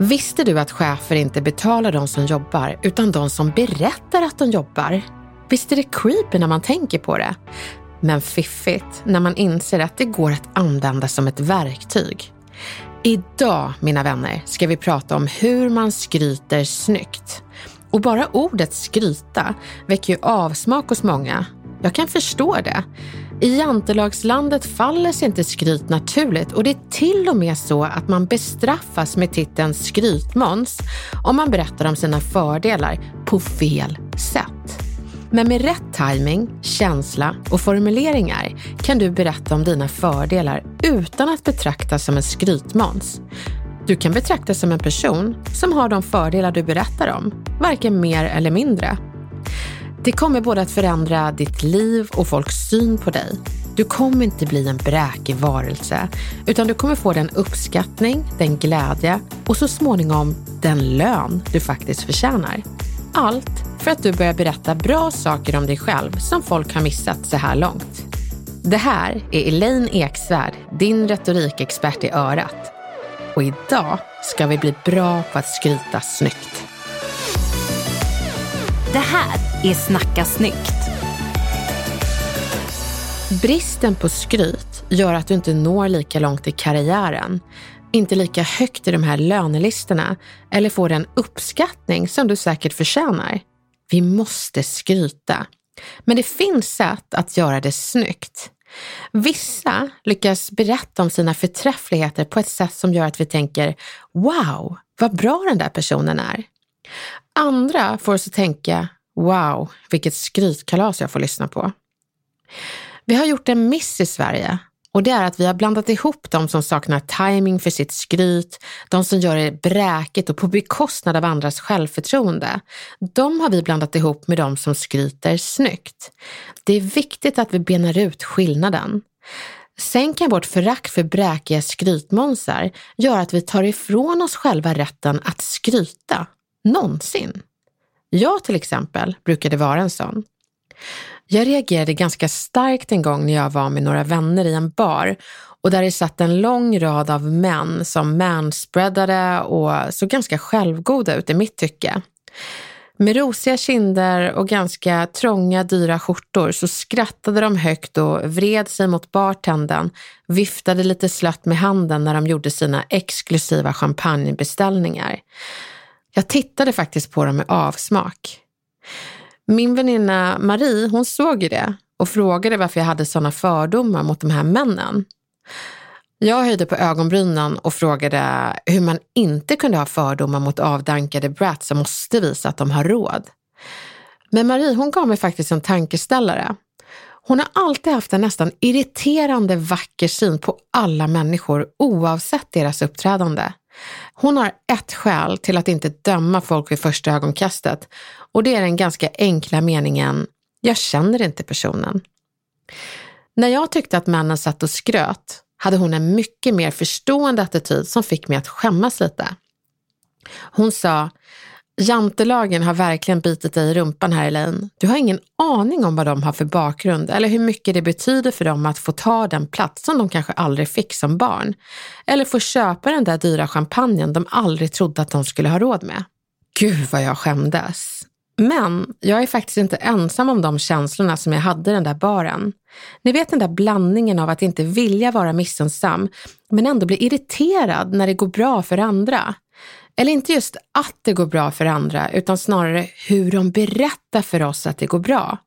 Visste du att chefer inte betalar de som jobbar, utan de som berättar att de jobbar? Visst är det creepy när man tänker på det? Men fiffigt när man inser att det går att använda som ett verktyg. Idag, mina vänner, ska vi prata om hur man skryter snyggt. Och bara ordet skryta väcker ju avsmak hos många. Jag kan förstå det. I jantelagslandet faller sig inte skryt naturligt och det är till och med så att man bestraffas med titeln skrytmåns om man berättar om sina fördelar på fel sätt. Men med rätt timing, känsla och formuleringar kan du berätta om dina fördelar utan att betraktas som en skrytmåns. Du kan betraktas som en person som har de fördelar du berättar om, varken mer eller mindre. Det kommer både att förändra ditt liv och folks syn på dig. Du kommer inte bli en bräkig varelse, utan du kommer få den uppskattning, den glädje och så småningom den lön du faktiskt förtjänar. Allt för att du börjar berätta bra saker om dig själv som folk har missat så här långt. Det här är Elaine Eksvärd, din retorikexpert i örat. Och idag ska vi bli bra på att skryta snyggt. Det här är Snacka snyggt. Bristen på skryt gör att du inte når lika långt i karriären, inte lika högt i de här lönelistorna eller får den uppskattning som du säkert förtjänar. Vi måste skryta. Men det finns sätt att göra det snyggt. Vissa lyckas berätta om sina förträffligheter på ett sätt som gör att vi tänker wow, vad bra den där personen är. Andra får oss att tänka wow, vilket skrytkalas jag får lyssna på. Vi har gjort en miss i Sverige och det är att vi har blandat ihop de som saknar timing för sitt skryt, de som gör det bräkigt och på bekostnad av andras självförtroende. De har vi blandat ihop med de som skryter snyggt. Det är viktigt att vi benar ut skillnaden. Sen kan vårt förakt för bräkiga skrytmånsar göra att vi tar ifrån oss själva rätten att skryta. Någonsin. Jag till exempel brukade vara en sån. Jag reagerade ganska starkt en gång när jag var med några vänner i en bar och där det satt en lång rad av män som manspreadade och såg ganska självgoda ut i mitt tycke. Med rosiga kinder och ganska trånga, dyra skjortor så skrattade de högt och vred sig mot bartendern, viftade lite slött med handen när de gjorde sina exklusiva champagnebeställningar. Jag tittade faktiskt på dem med avsmak. Min väninna Marie, hon såg ju det och frågade varför jag hade sådana fördomar mot de här männen. Jag höjde på ögonbrynen och frågade hur man inte kunde ha fördomar mot avdankade brats som måste visa att de har råd. Men Marie, hon gav mig faktiskt en tankeställare. Hon har alltid haft en nästan irriterande vacker syn på alla människor oavsett deras uppträdande. Hon har ett skäl till att inte döma folk vid första ögonkastet och det är den ganska enkla meningen “jag känner inte personen”. När jag tyckte att männen satt och skröt hade hon en mycket mer förstående attityd som fick mig att skämmas lite. Hon sa Jantelagen har verkligen bitit dig i rumpan här Elaine. Du har ingen aning om vad de har för bakgrund eller hur mycket det betyder för dem att få ta den plats som de kanske aldrig fick som barn. Eller få köpa den där dyra champagnen de aldrig trodde att de skulle ha råd med. Gud vad jag skämdes. Men jag är faktiskt inte ensam om de känslorna som jag hade i den där baren. Ni vet den där blandningen av att inte vilja vara missunnsam, men ändå bli irriterad när det går bra för andra. Eller inte just att det går bra för andra, utan snarare hur de berättar för oss att det går bra.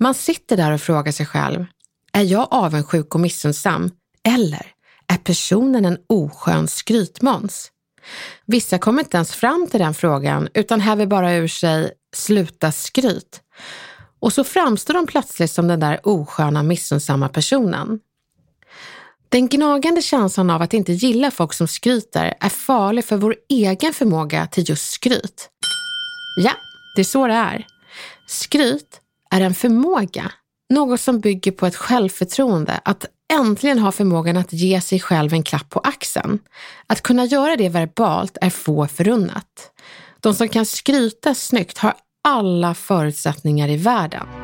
Man sitter där och frågar sig själv, är jag avundsjuk och missunnsam? Eller är personen en oskön skrytmåns? Vissa kommer inte ens fram till den frågan utan häver bara ur sig sluta skryt. Och så framstår de plötsligt som den där osköna missunnsamma personen. Den gnagande känslan av att inte gilla folk som skryter är farlig för vår egen förmåga till just skryt. Ja, det är så det är. Skryt är en förmåga, något som bygger på ett självförtroende, att äntligen ha förmågan att ge sig själv en klapp på axeln. Att kunna göra det verbalt är få förunnat. De som kan skryta snyggt har alla förutsättningar i världen.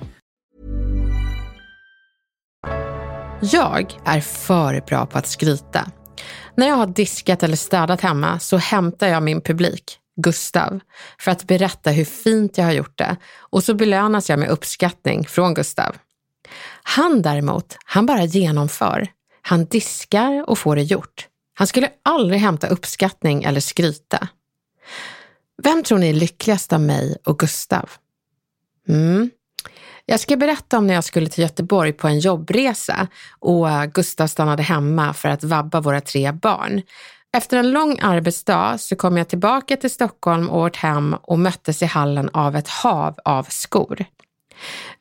Jag är för bra på att skryta. När jag har diskat eller städat hemma så hämtar jag min publik, Gustav, för att berätta hur fint jag har gjort det och så belönas jag med uppskattning från Gustav. Han däremot, han bara genomför. Han diskar och får det gjort. Han skulle aldrig hämta uppskattning eller skryta. Vem tror ni är lyckligast av mig och Gustav? Mm. Jag ska berätta om när jag skulle till Göteborg på en jobbresa och Gustav stannade hemma för att vabba våra tre barn. Efter en lång arbetsdag så kom jag tillbaka till Stockholm och vårt hem och möttes i hallen av ett hav av skor.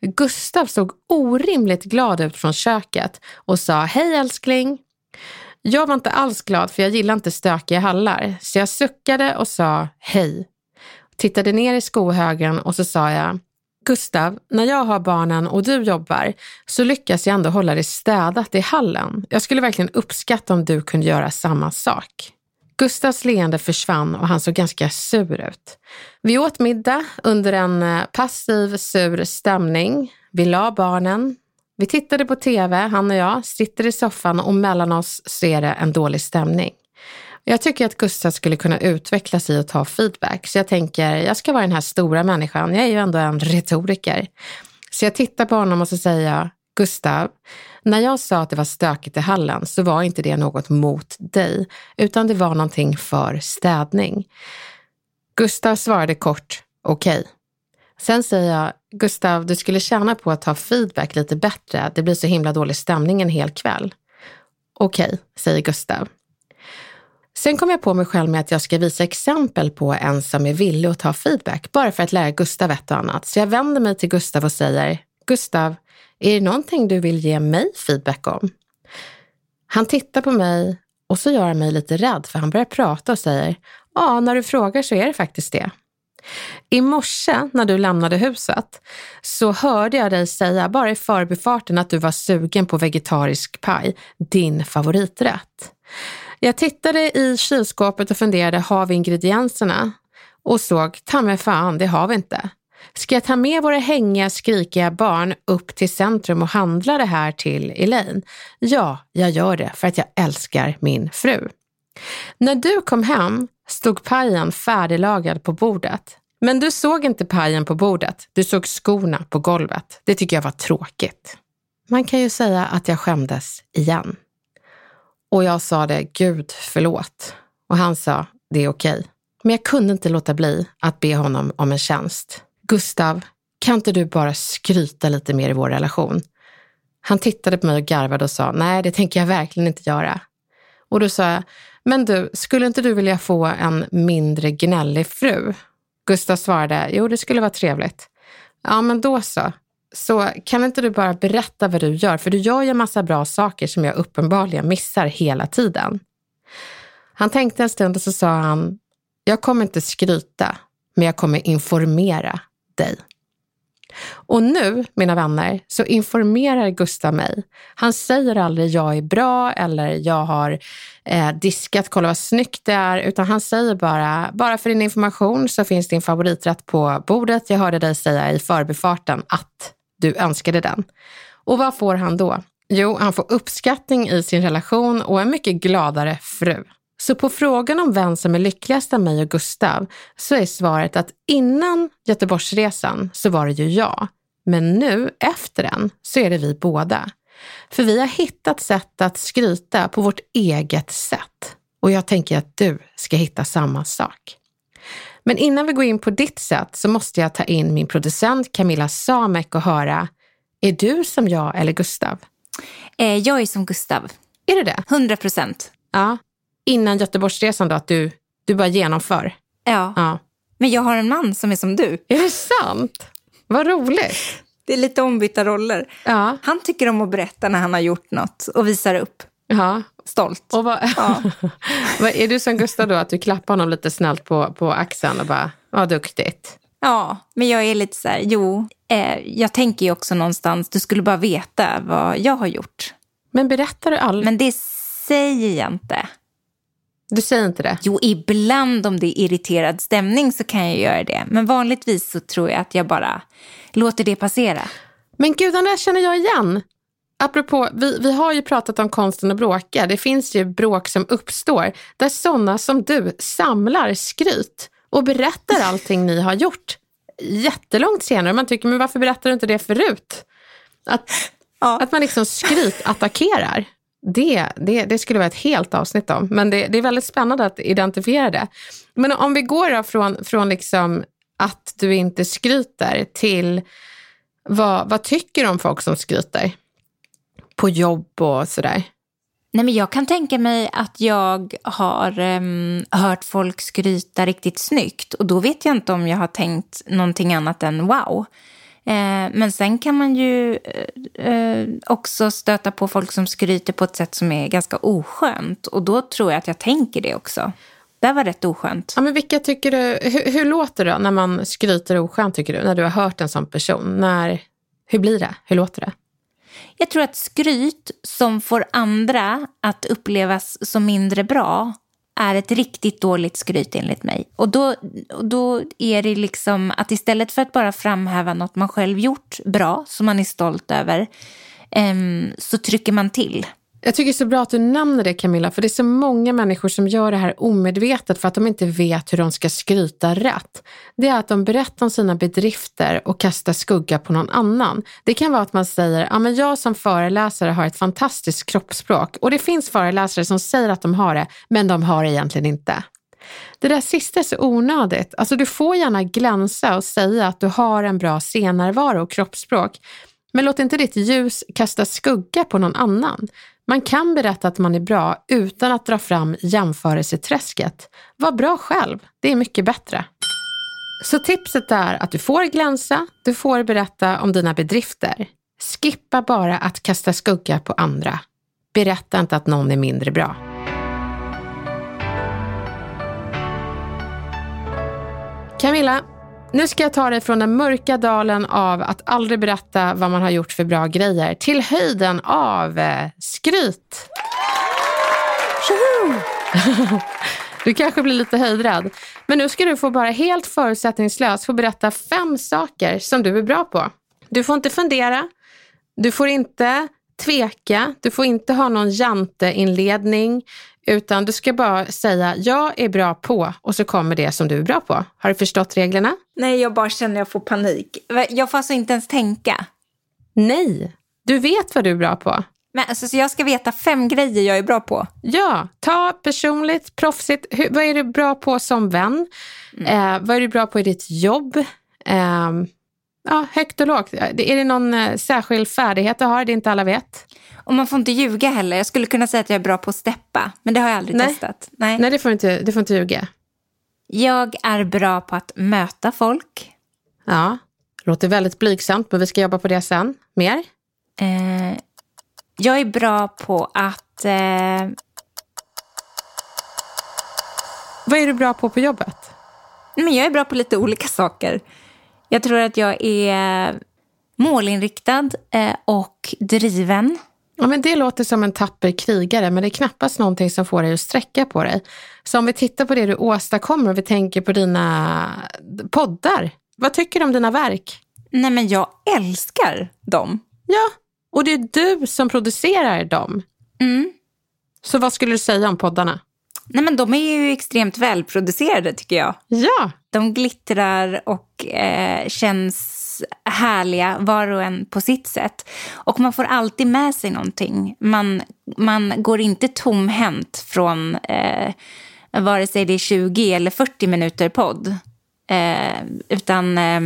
Gustav såg orimligt glad ut från köket och sa hej älskling. Jag var inte alls glad för jag gillar inte stökiga hallar, så jag suckade och sa hej. Tittade ner i skohögen och så sa jag Gustav, när jag har barnen och du jobbar så lyckas jag ändå hålla det städat i hallen. Jag skulle verkligen uppskatta om du kunde göra samma sak. Gustavs leende försvann och han såg ganska sur ut. Vi åt middag under en eh, passiv, sur stämning. Vi la barnen. Vi tittade på TV, han och jag, sitter i soffan och mellan oss så är det en dålig stämning. Jag tycker att Gustav skulle kunna utvecklas i att ta feedback, så jag tänker, jag ska vara den här stora människan. Jag är ju ändå en retoriker. Så jag tittar på honom och så säger jag, Gustav, när jag sa att det var stökigt i hallen så var inte det något mot dig, utan det var någonting för städning. Gustav svarade kort, okej. Okay. Sen säger jag, Gustav, du skulle tjäna på att ta feedback lite bättre. Det blir så himla dålig stämning en hel kväll. Okej, okay, säger Gustav. Sen kom jag på mig själv med att jag ska visa exempel på en som är villig att ta feedback, bara för att lära Gustav ett och annat. Så jag vänder mig till Gustav och säger, Gustav, är det någonting du vill ge mig feedback om? Han tittar på mig och så gör han mig lite rädd för han börjar prata och säger, ja, när du frågar så är det faktiskt det. I morse när du lämnade huset så hörde jag dig säga bara i förbifarten att du var sugen på vegetarisk paj, din favoriträtt. Jag tittade i kylskåpet och funderade, har vi ingredienserna? Och såg, ta mig fan, det har vi inte. Ska jag ta med våra hängiga, skrikiga barn upp till centrum och handla det här till Elaine? Ja, jag gör det för att jag älskar min fru. När du kom hem stod pajen färdiglagad på bordet. Men du såg inte pajen på bordet, du såg skorna på golvet. Det tycker jag var tråkigt. Man kan ju säga att jag skämdes igen. Och jag sa det, Gud förlåt. Och han sa, det är okej. Men jag kunde inte låta bli att be honom om en tjänst. Gustav, kan inte du bara skryta lite mer i vår relation? Han tittade på mig och garvade och sa, nej det tänker jag verkligen inte göra. Och då sa jag, men du, skulle inte du vilja få en mindre gnällig fru? Gustav svarade, jo det skulle vara trevligt. Ja, men då så. Så kan inte du bara berätta vad du gör? För du gör ju en massa bra saker som jag uppenbarligen missar hela tiden. Han tänkte en stund och så sa han, jag kommer inte skryta, men jag kommer informera dig. Och nu, mina vänner, så informerar Gustav mig. Han säger aldrig jag är bra eller jag har eh, diskat, kolla vad snyggt det är, utan han säger bara, bara för din information så finns din favoriträtt på bordet. Jag hörde dig säga i förbifarten att du önskade den. Och vad får han då? Jo, han får uppskattning i sin relation och en mycket gladare fru. Så på frågan om vem som är lyckligast av mig och Gustav så är svaret att innan Göteborgsresan så var det ju jag. Men nu efter den så är det vi båda. För vi har hittat sätt att skryta på vårt eget sätt. Och jag tänker att du ska hitta samma sak. Men innan vi går in på ditt sätt så måste jag ta in min producent Camilla Samek och höra, är du som jag eller Gustav? Eh, jag är som Gustav. Är det det? 100 procent. Ja. Innan Göteborgsresan då, att du, du bara genomför? Ja. Ja. Men jag har en man som är som du. Är det sant? Vad roligt. Det är lite ombytta roller. Ja. Han tycker om att berätta när han har gjort något och visar upp. ja. Stolt. Och vad, Ja. vad, är du som Gustav då, att du klappar honom lite snällt på, på axeln och bara, vad duktigt? Ja, men jag är lite så här, jo, eh, jag tänker ju också någonstans, du skulle bara veta vad jag har gjort. Men berättar du aldrig? Men det säger jag inte. Du säger inte det? Jo, ibland om det är irriterad stämning så kan jag göra det. Men vanligtvis så tror jag att jag bara låter det passera. Men gud, den där känner jag igen. Apropå, vi, vi har ju pratat om konsten att bråka. Det finns ju bråk som uppstår där sådana som du samlar skryt och berättar allting ni har gjort jättelångt senare. Man tycker, men varför berättar du inte det förut? Att, Ja. att man liksom skrytattackerar. Det, det, det skulle vara ett helt avsnitt om. Men det, det är väldigt spännande att identifiera det. Men om vi går från, från liksom att du inte skryter till vad, vad tycker du om folk som skryter? På jobb och sådär. Nej, men jag kan tänka mig att jag har em, hört folk skryta riktigt snyggt och då vet jag inte om jag har tänkt någonting annat än wow. Eh, men sen kan man ju eh, eh, också stöta på folk som skryter på ett sätt som är ganska oskönt och då tror jag att jag tänker det också. Det var rätt oskönt. Ja, men vilka tycker du, hur, hur låter det när man skryter oskönt tycker du? När du har hört en sån person? När, hur blir det? Hur låter det? Jag tror att skryt som får andra att upplevas som mindre bra är ett riktigt dåligt skryt enligt mig. Och då, då är det liksom att istället för att bara framhäva något man själv gjort bra, som man är stolt över, eh, så trycker man till. Jag tycker det är så bra att du nämner det Camilla, för det är så många människor som gör det här omedvetet för att de inte vet hur de ska skryta rätt. Det är att de berättar om sina bedrifter och kastar skugga på någon annan. Det kan vara att man säger, ja men jag som föreläsare har ett fantastiskt kroppsspråk och det finns föreläsare som säger att de har det, men de har det egentligen inte. Det där sista är så onödigt. Alltså du får gärna glänsa och säga att du har en bra scenärvaro och kroppsspråk, men låt inte ditt ljus kasta skugga på någon annan. Man kan berätta att man är bra utan att dra fram jämförelseträsket. Var bra själv, det är mycket bättre. Så tipset är att du får glänsa, du får berätta om dina bedrifter. Skippa bara att kasta skugga på andra. Berätta inte att någon är mindre bra. Camilla, nu ska jag ta dig från den mörka dalen av att aldrig berätta vad man har gjort för bra grejer till höjden av eh, skryt. Du kanske blir lite höjdrädd. Men nu ska du få bara helt förutsättningslöst få berätta fem saker som du är bra på. Du får inte fundera. Du får inte tveka. Du får inte ha någon janteinledning. Utan du ska bara säga jag är bra på och så kommer det som du är bra på. Har du förstått reglerna? Nej, jag bara känner att jag får panik. Jag får alltså inte ens tänka. Nej, du vet vad du är bra på. Men alltså, så jag ska veta fem grejer jag är bra på? Ja, ta personligt, proffsigt. Hur, vad är du bra på som vän? Mm. Eh, vad är du bra på i ditt jobb? Eh, ja, högt och lågt. Är det någon eh, särskild färdighet du har, det inte alla vet? Och man får inte ljuga heller. Jag skulle kunna säga att jag är bra på att steppa, men det har jag aldrig Nej. testat. Nej, Nej det, får inte, det får inte ljuga. Jag är bra på att möta folk. Ja, låter väldigt blygsamt, men vi ska jobba på det sen. Mer? Eh, jag är bra på att... Eh... Vad är du bra på på jobbet? Men jag är bra på lite olika saker. Jag tror att jag är målinriktad eh, och driven. Ja, men det låter som en tapper krigare, men det är knappast någonting som får dig att sträcka på dig. Så om vi tittar på det du åstadkommer och vi tänker på dina poddar. Vad tycker du om dina verk? Nej, men jag älskar dem. Ja, och det är du som producerar dem. Mm. Så vad skulle du säga om poddarna? Nej, men de är ju extremt välproducerade tycker jag. Ja. De glittrar och eh, känns härliga var och en på sitt sätt. Och man får alltid med sig någonting. Man, man går inte tomhänt från eh, vare sig det är 20 eller 40 minuter podd. Eh, utan eh,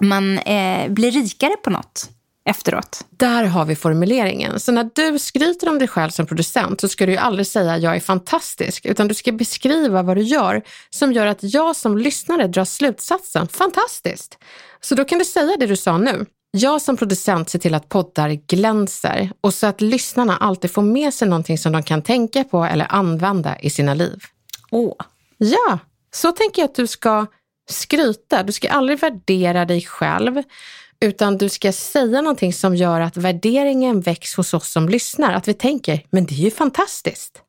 man eh, blir rikare på något efteråt. Där har vi formuleringen. Så när du skryter om dig själv som producent så ska du ju aldrig säga jag är fantastisk, utan du ska beskriva vad du gör som gör att jag som lyssnare drar slutsatsen fantastiskt. Så då kan du säga det du sa nu. Jag som producent ser till att poddar glänser och så att lyssnarna alltid får med sig någonting som de kan tänka på eller använda i sina liv. Åh. Ja, så tänker jag att du ska skryta. Du ska aldrig värdera dig själv utan du ska säga någonting som gör att värderingen väcks hos oss som lyssnar. Att vi tänker, men det är ju fantastiskt.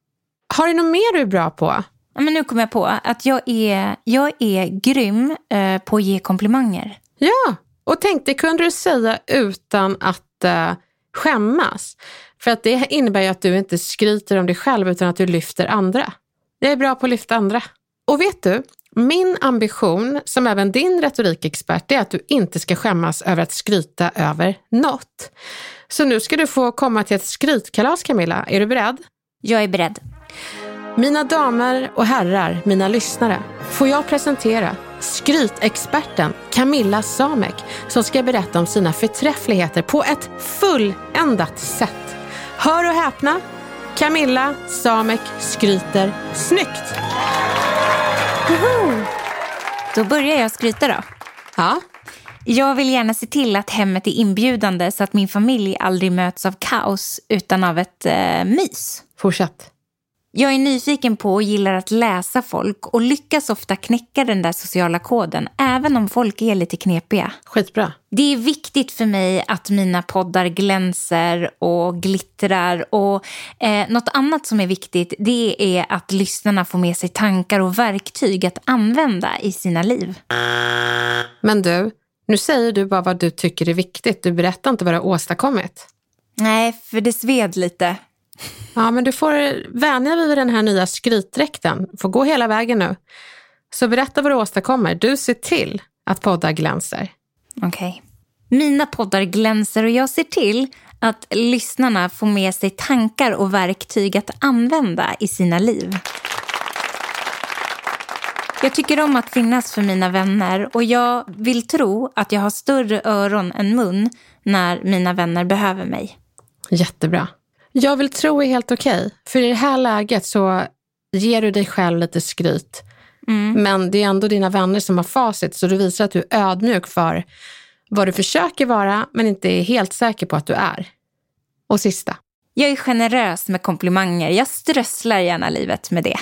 Har du något mer du är bra på? Ja, men nu kommer jag på att jag är, jag är grym eh, på att ge komplimanger. Ja, och tänk det kunde du säga utan att eh, skämmas. För att det innebär ju att du inte skryter om dig själv utan att du lyfter andra. Jag är bra på att lyfta andra. Och vet du, min ambition, som även din retorikexpert, är att du inte ska skämmas över att skryta över något. Så nu ska du få komma till ett skrytkalas Camilla. Är du beredd? Jag är beredd. Mina damer och herrar, mina lyssnare, får jag presentera skrytexperten Camilla Samek som ska berätta om sina förträffligheter på ett fulländat sätt. Hör och häpna, Camilla Samek skryter snyggt. Då börjar jag skryta då. Ja. Jag vill gärna se till att hemmet är inbjudande så att min familj aldrig möts av kaos utan av ett eh, mys. Fortsätt. Jag är nyfiken på och gillar att läsa folk och lyckas ofta knäcka den där sociala koden även om folk är lite knepiga. Skitbra. Det är viktigt för mig att mina poddar glänser och glittrar och eh, något annat som är viktigt det är att lyssnarna får med sig tankar och verktyg att använda i sina liv. Men du, nu säger du bara vad du tycker är viktigt. Du berättar inte vad du har åstadkommit. Nej, för det sved lite. Ja, men du får vänja vid den här nya skrytdräkten. får gå hela vägen nu. Så berätta vad du åstadkommer. Du ser till att poddar glänser. Okej. Okay. Mina poddar glänser och jag ser till att lyssnarna får med sig tankar och verktyg att använda i sina liv. Jag tycker om att finnas för mina vänner och jag vill tro att jag har större öron än mun när mina vänner behöver mig. Jättebra. Jag vill tro är helt okej. Okay. För i det här läget så ger du dig själv lite skryt. Mm. Men det är ändå dina vänner som har facit, så du visar att du är ödmjuk för vad du försöker vara, men inte är helt säker på att du är. Och sista. Jag är generös med komplimanger. Jag strösslar gärna livet med det.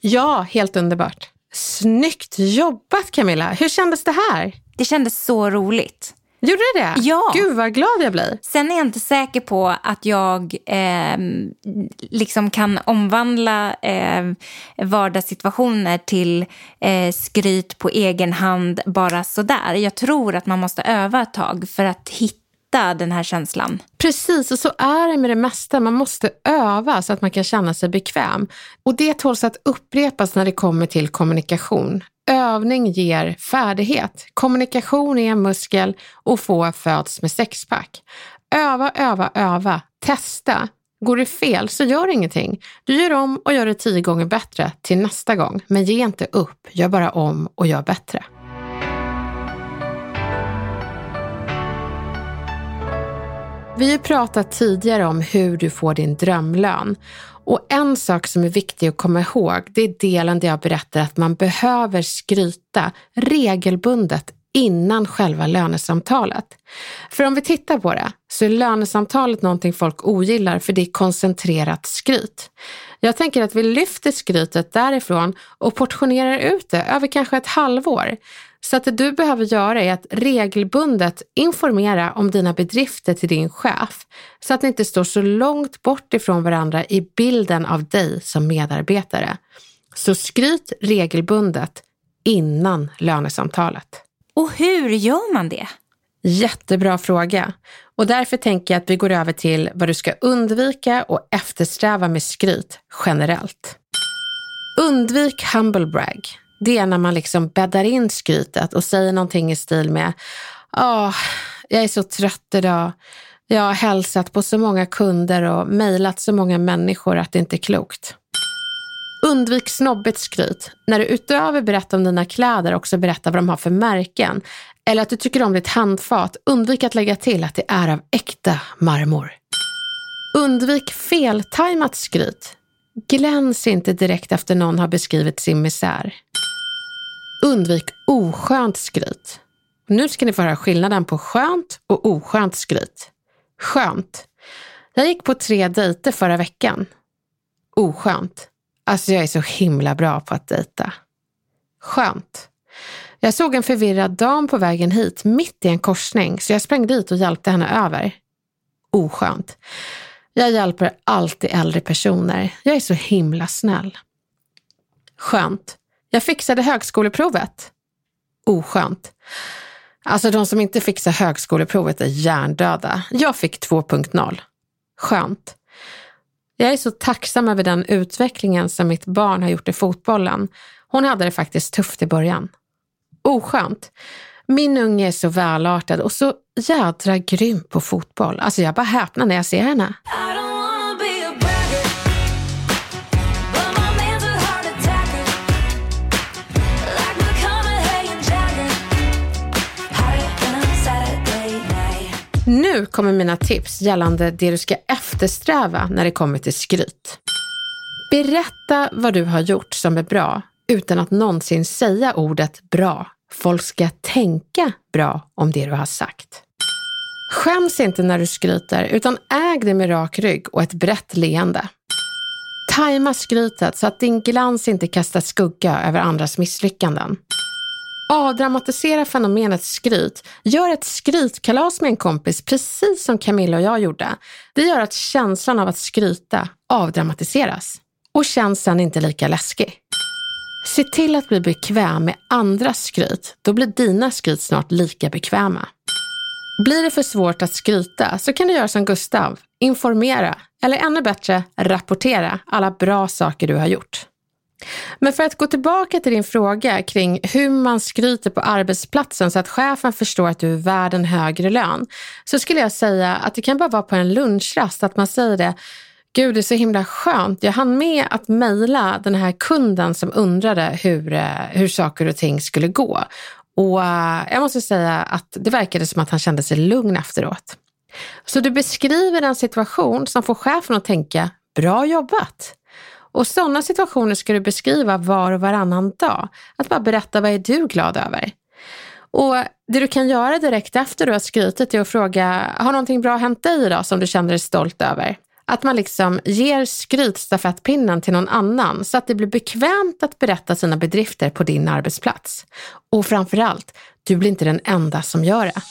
Ja, helt underbart. Snyggt jobbat Camilla! Hur kändes det här? Det kändes så roligt. Gjorde det det? Ja. Gud vad glad jag blir. Sen är jag inte säker på att jag eh, liksom kan omvandla eh, vardagssituationer till eh, skryt på egen hand bara sådär. Jag tror att man måste öva ett tag för att hitta hitta den här känslan. Precis, och så är det med det mesta. Man måste öva så att man kan känna sig bekväm. Och det tåls att upprepas när det kommer till kommunikation. Övning ger färdighet. Kommunikation är en muskel och få föds med sexpack. Öva, öva, öva. Testa. Går det fel så gör ingenting. Du gör om och gör det tio gånger bättre till nästa gång. Men ge inte upp. Gör bara om och gör bättre. Vi har pratat tidigare om hur du får din drömlön. Och en sak som är viktig att komma ihåg, det är delen där jag berättar att man behöver skryta regelbundet innan själva lönesamtalet. För om vi tittar på det så är lönesamtalet någonting folk ogillar för det är koncentrerat skryt. Jag tänker att vi lyfter skrytet därifrån och portionerar ut det över kanske ett halvår. Så att det du behöver göra är att regelbundet informera om dina bedrifter till din chef så att ni inte står så långt bort ifrån varandra i bilden av dig som medarbetare. Så skryt regelbundet innan lönesamtalet. Och hur gör man det? Jättebra fråga. Och därför tänker jag att vi går över till vad du ska undvika och eftersträva med skryt generellt. Undvik humble brag. Det är när man liksom bäddar in skrytet och säger någonting i stil med Åh, oh, jag är så trött idag. Jag har hälsat på så många kunder och mejlat så många människor att det inte är klokt. Undvik snobbigt skryt. När du utöver berättar om dina kläder också berättar vad de har för märken eller att du tycker om ditt handfat, undvik att lägga till att det är av äkta marmor. Undvik feltajmat skryt. Gläns inte direkt efter någon har beskrivit sin misär. Undvik oskönt skryt. Nu ska ni få höra skillnaden på skönt och oskönt skryt. Skönt. Jag gick på tre dejter förra veckan. Oskönt. Alltså jag är så himla bra på att dejta. Skönt. Jag såg en förvirrad dam på vägen hit mitt i en korsning så jag sprang dit och hjälpte henne över. Oskönt. Jag hjälper alltid äldre personer. Jag är så himla snäll. Skönt. Jag fixade högskoleprovet. Oskönt. Alltså de som inte fixar högskoleprovet är hjärndöda. Jag fick 2.0. Skönt. Jag är så tacksam över den utvecklingen som mitt barn har gjort i fotbollen. Hon hade det faktiskt tufft i början. Oskönt. Min unge är så välartad och så jädra grym på fotboll. Alltså jag bara häpnar när jag ser henne. Nu kommer mina tips gällande det du ska eftersträva när det kommer till skryt. Berätta vad du har gjort som är bra utan att någonsin säga ordet bra. Folk ska tänka bra om det du har sagt. Skäms inte när du skryter utan äg det med rak rygg och ett brett leende. Tajma skrytet så att din glans inte kastar skugga över andras misslyckanden. Avdramatisera fenomenet skryt. Gör ett skrytkalas med en kompis, precis som Camilla och jag gjorde. Det gör att känslan av att skryta avdramatiseras och känns sen inte lika läskig. Se till att bli bekväm med andras skryt. Då blir dina skryt snart lika bekväma. Blir det för svårt att skryta så kan du göra som Gustav. Informera, eller ännu bättre, rapportera alla bra saker du har gjort. Men för att gå tillbaka till din fråga kring hur man skryter på arbetsplatsen så att chefen förstår att du är värd en högre lön, så skulle jag säga att det kan bara vara på en lunchrast att man säger det. Gud, det är så himla skönt. Jag hann med att mejla den här kunden som undrade hur, eh, hur saker och ting skulle gå. Och eh, jag måste säga att det verkade som att han kände sig lugn efteråt. Så du beskriver en situation som får chefen att tänka, bra jobbat. Och sådana situationer ska du beskriva var och varannan dag. Att bara berätta vad är du glad över? Och det du kan göra direkt efter du har skrytit är att fråga, har någonting bra hänt dig idag som du känner dig stolt över? Att man liksom ger skrytstafettpinnen till någon annan så att det blir bekvämt att berätta sina bedrifter på din arbetsplats. Och framförallt, du blir inte den enda som gör det.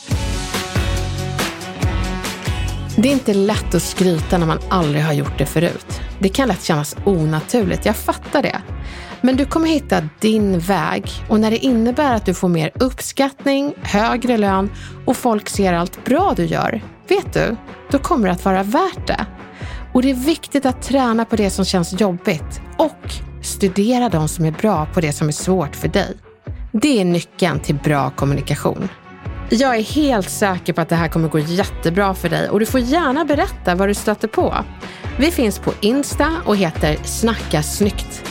Det är inte lätt att skryta när man aldrig har gjort det förut. Det kan lätt kännas onaturligt, jag fattar det. Men du kommer hitta din väg och när det innebär att du får mer uppskattning, högre lön och folk ser allt bra du gör, vet du, då kommer det att vara värt det. Och det är viktigt att träna på det som känns jobbigt och studera de som är bra på det som är svårt för dig. Det är nyckeln till bra kommunikation. Jag är helt säker på att det här kommer gå jättebra för dig och du får gärna berätta vad du stöter på. Vi finns på Insta och heter Snacka snyggt.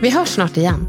Vi hörs snart igen.